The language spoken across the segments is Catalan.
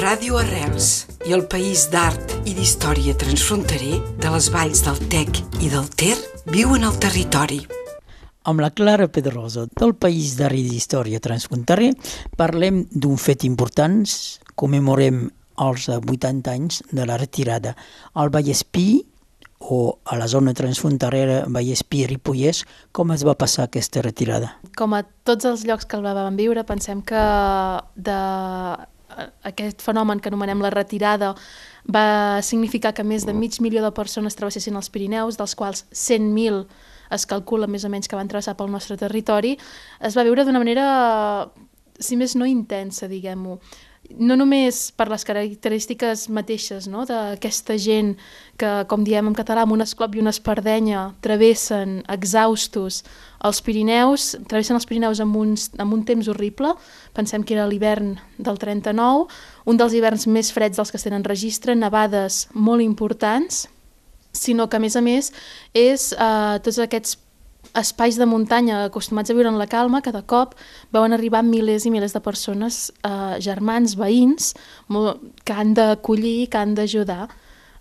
Ràdio Arrels i el País d'Art i d'Història Transfronterer de les valls del Tec i del Ter viuen al territori. Amb la Clara Pedrosa del País d'Art i d'Història Transfronterer parlem d'un fet important, commemorem els 80 anys de la retirada al Vallespí o a la zona transfronterera Vallespí-Ripollès, com es va passar aquesta retirada? Com a tots els llocs que el vam viure, pensem que de aquest fenomen que anomenem la retirada va significar que més de mig milió de persones travessessin els Pirineus, dels quals 100.000 es calcula més o menys que van travessar pel nostre territori, es va viure d'una manera, si més no intensa, diguem-ho no només per les característiques mateixes no? d'aquesta gent que, com diem en català, amb un esclop i una espardenya travessen exhaustos els Pirineus, travessen els Pirineus amb, uns, amb un temps horrible, pensem que era l'hivern del 39, un dels hiverns més freds dels que es tenen registre, nevades molt importants, sinó que a més a més és eh, tots aquests espais de muntanya acostumats a viure en la calma, cada cop veuen arribar milers i milers de persones, eh, germans, veïns, que han d'acollir, que han d'ajudar,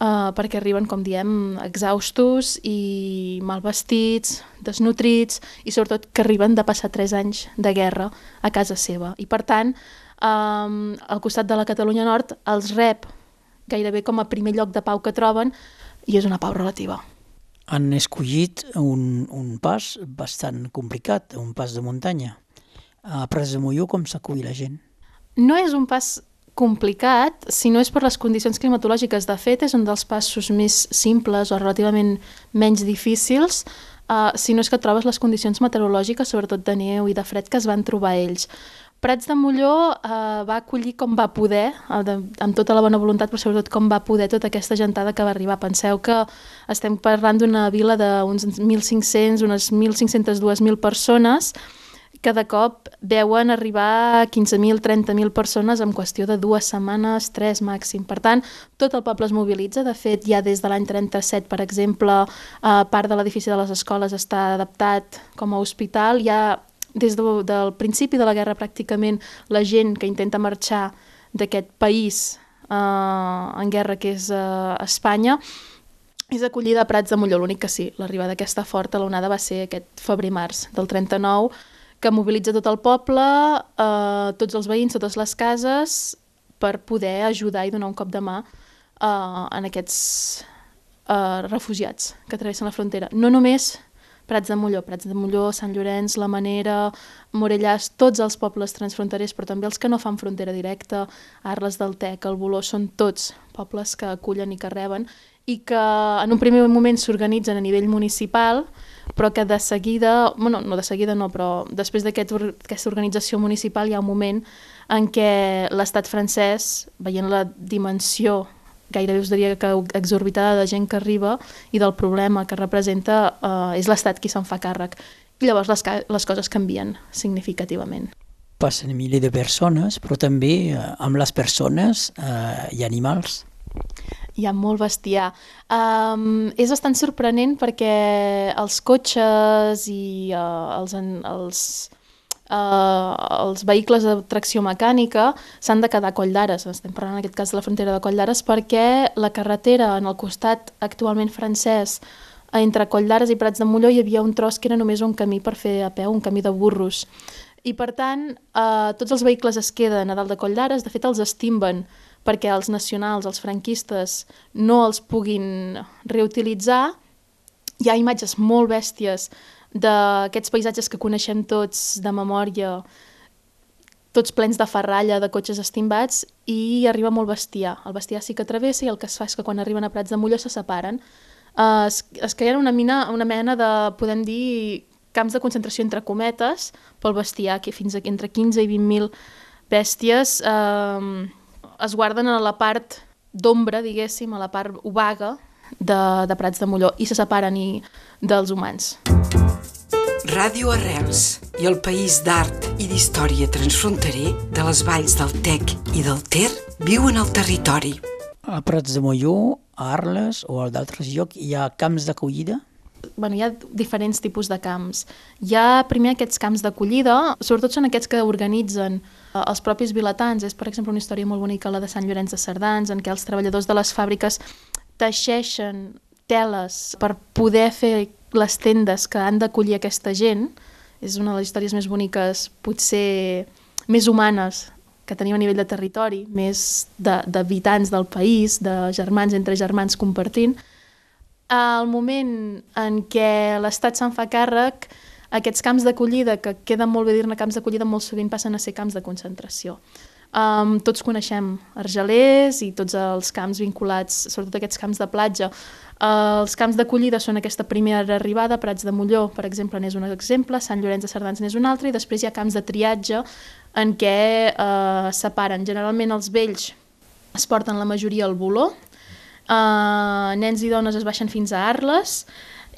eh, perquè arriben, com diem, exhaustos i mal vestits, desnutrits, i sobretot que arriben de passar tres anys de guerra a casa seva. I per tant, eh, al costat de la Catalunya Nord els rep gairebé com a primer lloc de pau que troben i és una pau relativa han escollit un, un pas bastant complicat, un pas de muntanya. A Pres de Molló com s'acull la gent? No és un pas complicat, si no és per les condicions climatològiques. De fet, és un dels passos més simples o relativament menys difícils, uh, si no és que trobes les condicions meteorològiques, sobretot de neu i de fred, que es van trobar ells. Prats de Molló eh, va acollir com va poder, eh, amb tota la bona voluntat, però sobretot com va poder tota aquesta gentada que va arribar. Penseu que estem parlant d'una vila d'uns 1.500, unes 1.502.000 persones, que de cop veuen arribar 15.000, 30.000 persones en qüestió de dues setmanes, tres màxim. Per tant, tot el poble es mobilitza. De fet, ja des de l'any 37, per exemple, eh, part de l'edifici de les escoles està adaptat com a hospital. Hi ha des de, del principi de la guerra pràcticament la gent que intenta marxar d'aquest país eh, en guerra que és eh, Espanya és acollida a Prats de Molló, l'únic que sí, l'arribada d'aquesta forta, l'onada va ser aquest febrer-març del 39, que mobilitza tot el poble, eh, tots els veïns, totes les cases, per poder ajudar i donar un cop de mà eh, en aquests eh, refugiats que travessen la frontera. No només Prats de Molló, Prats de Molló, Sant Llorenç, La Manera, Morellàs, tots els pobles transfronterers, però també els que no fan frontera directa, Arles del Tec, el Boló, són tots pobles que acullen i que reben i que en un primer moment s'organitzen a nivell municipal, però que de seguida, bueno, no de seguida no, però després d'aquesta aquest, organització municipal hi ha un moment en què l'estat francès, veient la dimensió gairebé us diria que exorbitada de gent que arriba i del problema que representa eh, és l'Estat qui se'n fa càrrec. I llavors les, les coses canvien significativament. Passen milers de persones, però també eh, amb les persones eh, hi ha animals. Hi ha molt bestiar. Um, és bastant sorprenent perquè els cotxes i uh, els, els, eh, els vehicles de tracció mecànica s'han de quedar a Coll d'Ares, estem parlant en aquest cas de la frontera de Coll d'Ares, perquè la carretera en el costat actualment francès entre Coll d'Ares i Prats de Molló hi havia un tros que era només un camí per fer a peu, un camí de burros. I per tant, eh, tots els vehicles es queden a dalt de Coll d'Ares, de fet els estimben perquè els nacionals, els franquistes, no els puguin reutilitzar. Hi ha imatges molt bèsties d'aquests paisatges que coneixem tots de memòria, tots plens de ferralla, de cotxes estimbats, i arriba molt bestiar. El bestiar sí que travessa i el que es fa és que quan arriben a Prats de Molló se separen. Uh, es, es creien una, mina, una mena de, podem dir, camps de concentració entre cometes pel bestiar, que fins a, entre 15 i 20.000 bèsties uh, es guarden a la part d'ombra, diguéssim, a la part obaga de, de Prats de Molló i se separen i, dels humans. Ràdio Arrels i el País d'Art i d'Història Transfronterer de les valls del Tec i del Ter viuen al territori. A Prats de Molló, a Arles o a d'altres llocs hi ha camps d'acollida? Bueno, hi ha diferents tipus de camps. Hi ha primer aquests camps d'acollida, sobretot són aquests que organitzen eh, els propis vilatans. És, per exemple, una història molt bonica, la de Sant Llorenç de Cerdans, en què els treballadors de les fàbriques teixeixen teles per poder fer les tendes que han d'acollir aquesta gent. És una de les històries més boniques, potser més humanes que tenim a nivell de territori, més d'habitants de, del país, de germans entre germans compartint. Al moment en què l'Estat se'n fa càrrec, aquests camps d'acollida, que queden molt bé dir-ne camps d'acollida, molt sovint passen a ser camps de concentració. Um, tots coneixem Argelers i tots els camps vinculats, sobretot aquests camps de platja. Uh, els camps d'acollida són aquesta primera arribada, Prats de Molló, per exemple, n'és un exemple, Sant Llorenç de Cerdans n'és un altre, i després hi ha camps de triatge en què uh, separen generalment els vells es porten la majoria al Boló, uh, nens i dones es baixen fins a Arles,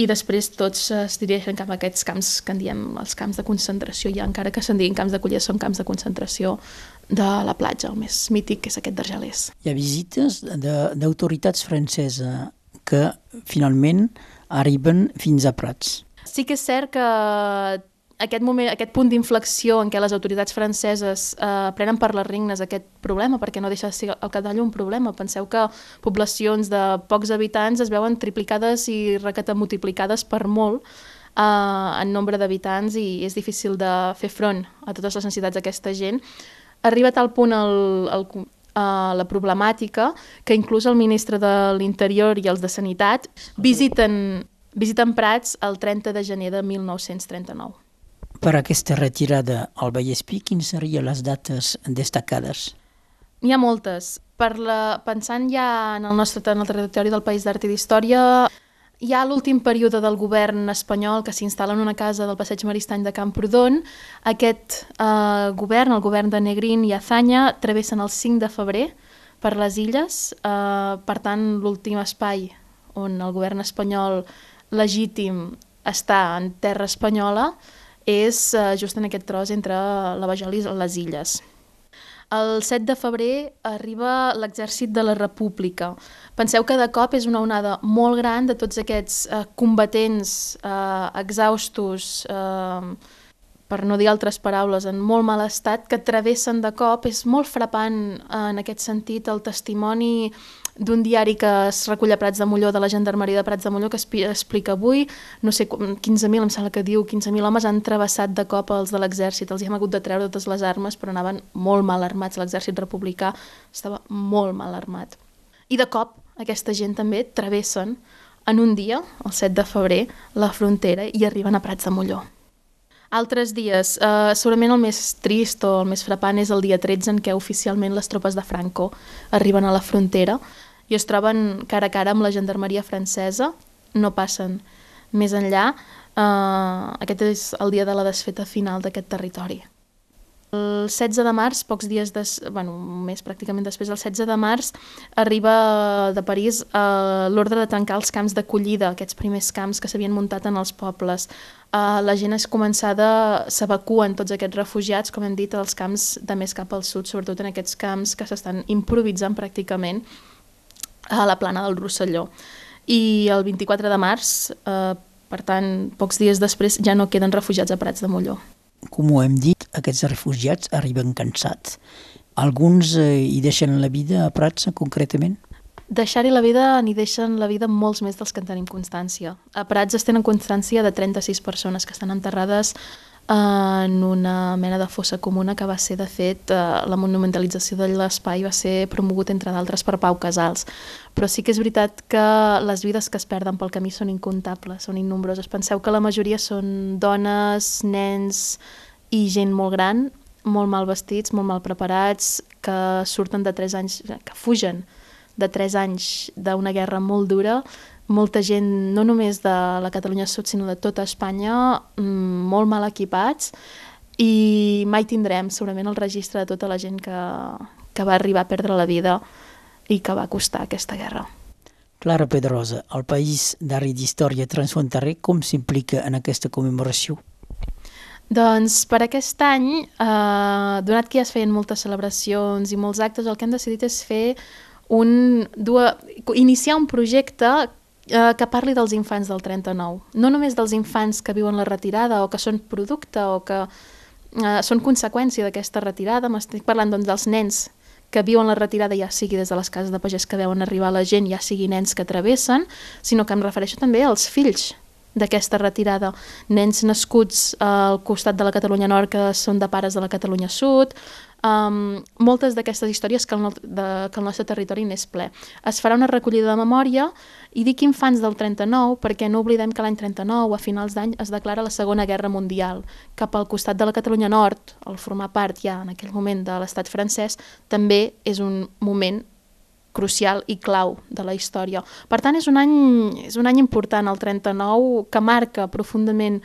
i després tots es dirigeixen cap a aquests camps que en diem els camps de concentració, ja encara que se'n diguin camps d'acollida, són camps de concentració de la platja, el més mític que és aquest d'Argelers. Hi ha visites d'autoritats franceses que finalment arriben fins a Prats. Sí que és cert que aquest, moment, aquest punt d'inflexió en què les autoritats franceses eh, prenen per les regnes aquest problema, perquè no deixa de ser al capdall un problema. Penseu que poblacions de pocs habitants es veuen triplicades i multiplicades per molt eh, en nombre d'habitants i és difícil de fer front a totes les necessitats d'aquesta gent. Arriba a tal punt el, el, uh, la problemàtica que inclús el ministre de l'Interior i els de Sanitat visiten, visiten Prats el 30 de gener de 1939 per aquesta retirada al Vallespí, quines serien les dates destacades? N'hi ha moltes. Per la, pensant ja en el nostre en el territori del País d'Art i d'Història, hi ha l'últim període del govern espanyol que s'instal·la en una casa del passeig Maristany de Camprodon. Aquest eh, govern, el govern de Negrín i Azanya, travessen el 5 de febrer per les illes. Eh, per tant, l'últim espai on el govern espanyol legítim està en terra espanyola, és uh, just en aquest tros entre la Vajol i les illes. El 7 de febrer arriba l'exèrcit de la República. Penseu que de cop és una onada molt gran de tots aquests eh, combatents eh, exhaustos, eh, per no dir altres paraules, en molt mal estat, que travessen de cop. És molt frapant en aquest sentit el testimoni d'un diari que es recull a Prats de Molló, de la Gendarmeria de Prats de Molló, que explica avui, no sé, 15.000, em sembla que diu, 15.000 homes han travessat de cop els de l'exèrcit, els hi hem hagut de treure totes les armes, però anaven molt mal armats, l'exèrcit republicà estava molt mal armat. I de cop, aquesta gent també travessen en un dia, el 7 de febrer, la frontera i arriben a Prats de Molló. Altres dies, eh, segurament el més trist o el més frapant és el dia 13 en què oficialment les tropes de Franco arriben a la frontera i es troben cara a cara amb la gendarmeria francesa, no passen més enllà. Eh, aquest és el dia de la desfeta final d'aquest territori. El 16 de març, pocs dies, des, bueno, mes pràcticament després, el 16 de març, arriba de París eh, l'ordre de tancar els camps d'acollida, aquests primers camps que s'havien muntat en els pobles. Eh, la gent és començada, s'evacuen tots aquests refugiats, com hem dit, als camps de més cap al sud, sobretot en aquests camps que s'estan improvisant pràcticament a la plana del Rosselló. I el 24 de març, eh, per tant, pocs dies després, ja no queden refugiats a Prats de Molló com ho hem dit, aquests refugiats arriben cansats. Alguns eh, hi deixen la vida a Prats, concretament? Deixar-hi la vida n'hi deixen la vida molts més dels que en tenim constància. A Prats es tenen constància de 36 persones que estan enterrades en una mena de fossa comuna que va ser, de fet, eh, la monumentalització de l'espai va ser promogut, entre d'altres, per Pau Casals. Però sí que és veritat que les vides que es perden pel camí són incontables, són innombroses. Penseu que la majoria són dones, nens i gent molt gran, molt mal vestits, molt mal preparats, que surten de 3 anys, que fugen de 3 anys d'una guerra molt dura, molta gent, no només de la Catalunya Sud, sinó de tota Espanya, mm, molt mal equipats, i mai tindrem segurament el registre de tota la gent que, que va arribar a perdre la vida i que va costar aquesta guerra. Clara Pedrosa, el País d'Art i d'Història Transfronterer, com s'implica en aquesta commemoració? Doncs per aquest any, eh, donat que ja es feien moltes celebracions i molts actes, el que hem decidit és fer un, dues, iniciar un projecte eh, que parli dels infants del 39. No només dels infants que viuen la retirada o que són producte o que eh, són conseqüència d'aquesta retirada. M'estic parlant doncs, dels nens que viuen la retirada ja sigui des de les cases de pagès que veuen arribar la gent, ja sigui nens que travessen, sinó que em refereixo també als fills d'aquesta retirada. Nens nascuts al costat de la Catalunya Nord que són de pares de la Catalunya Sud, um, moltes d'aquestes històries que el, de, que el nostre territori n'és ple. Es farà una recollida de memòria i dic infants del 39 perquè no oblidem que l'any 39, a finals d'any, es declara la Segona Guerra Mundial. Cap al costat de la Catalunya Nord, al formar part ja en aquell moment de l'estat francès, també és un moment crucial i clau de la història. Per tant, és un any, és un any important, el 39, que marca profundament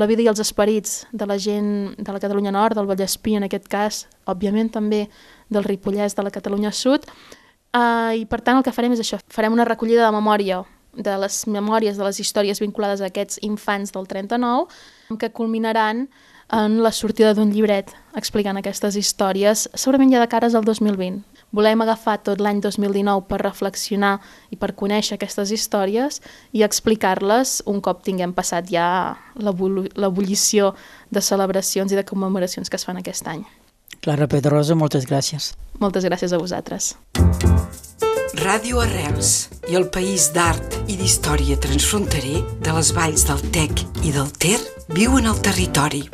la vida i els esperits de la gent de la Catalunya Nord, del Vallespí en aquest cas, òbviament també del Ripollès, de la Catalunya Sud, uh, i per tant el que farem és això, farem una recollida de memòria de les memòries, de les històries vinculades a aquests infants del 39, que culminaran en la sortida d'un llibret explicant aquestes històries, segurament ja de cares al 2020. Volem agafar tot l'any 2019 per reflexionar i per conèixer aquestes històries i explicar-les un cop tinguem passat ja l'ebullició de celebracions i de commemoracions que es fan aquest any. Clara Pedrosa, moltes gràcies. Moltes gràcies a vosaltres. Ràdio Arrels i el País d'Art i d'Història Transfronterer de les valls del Tec i del Ter viuen al territori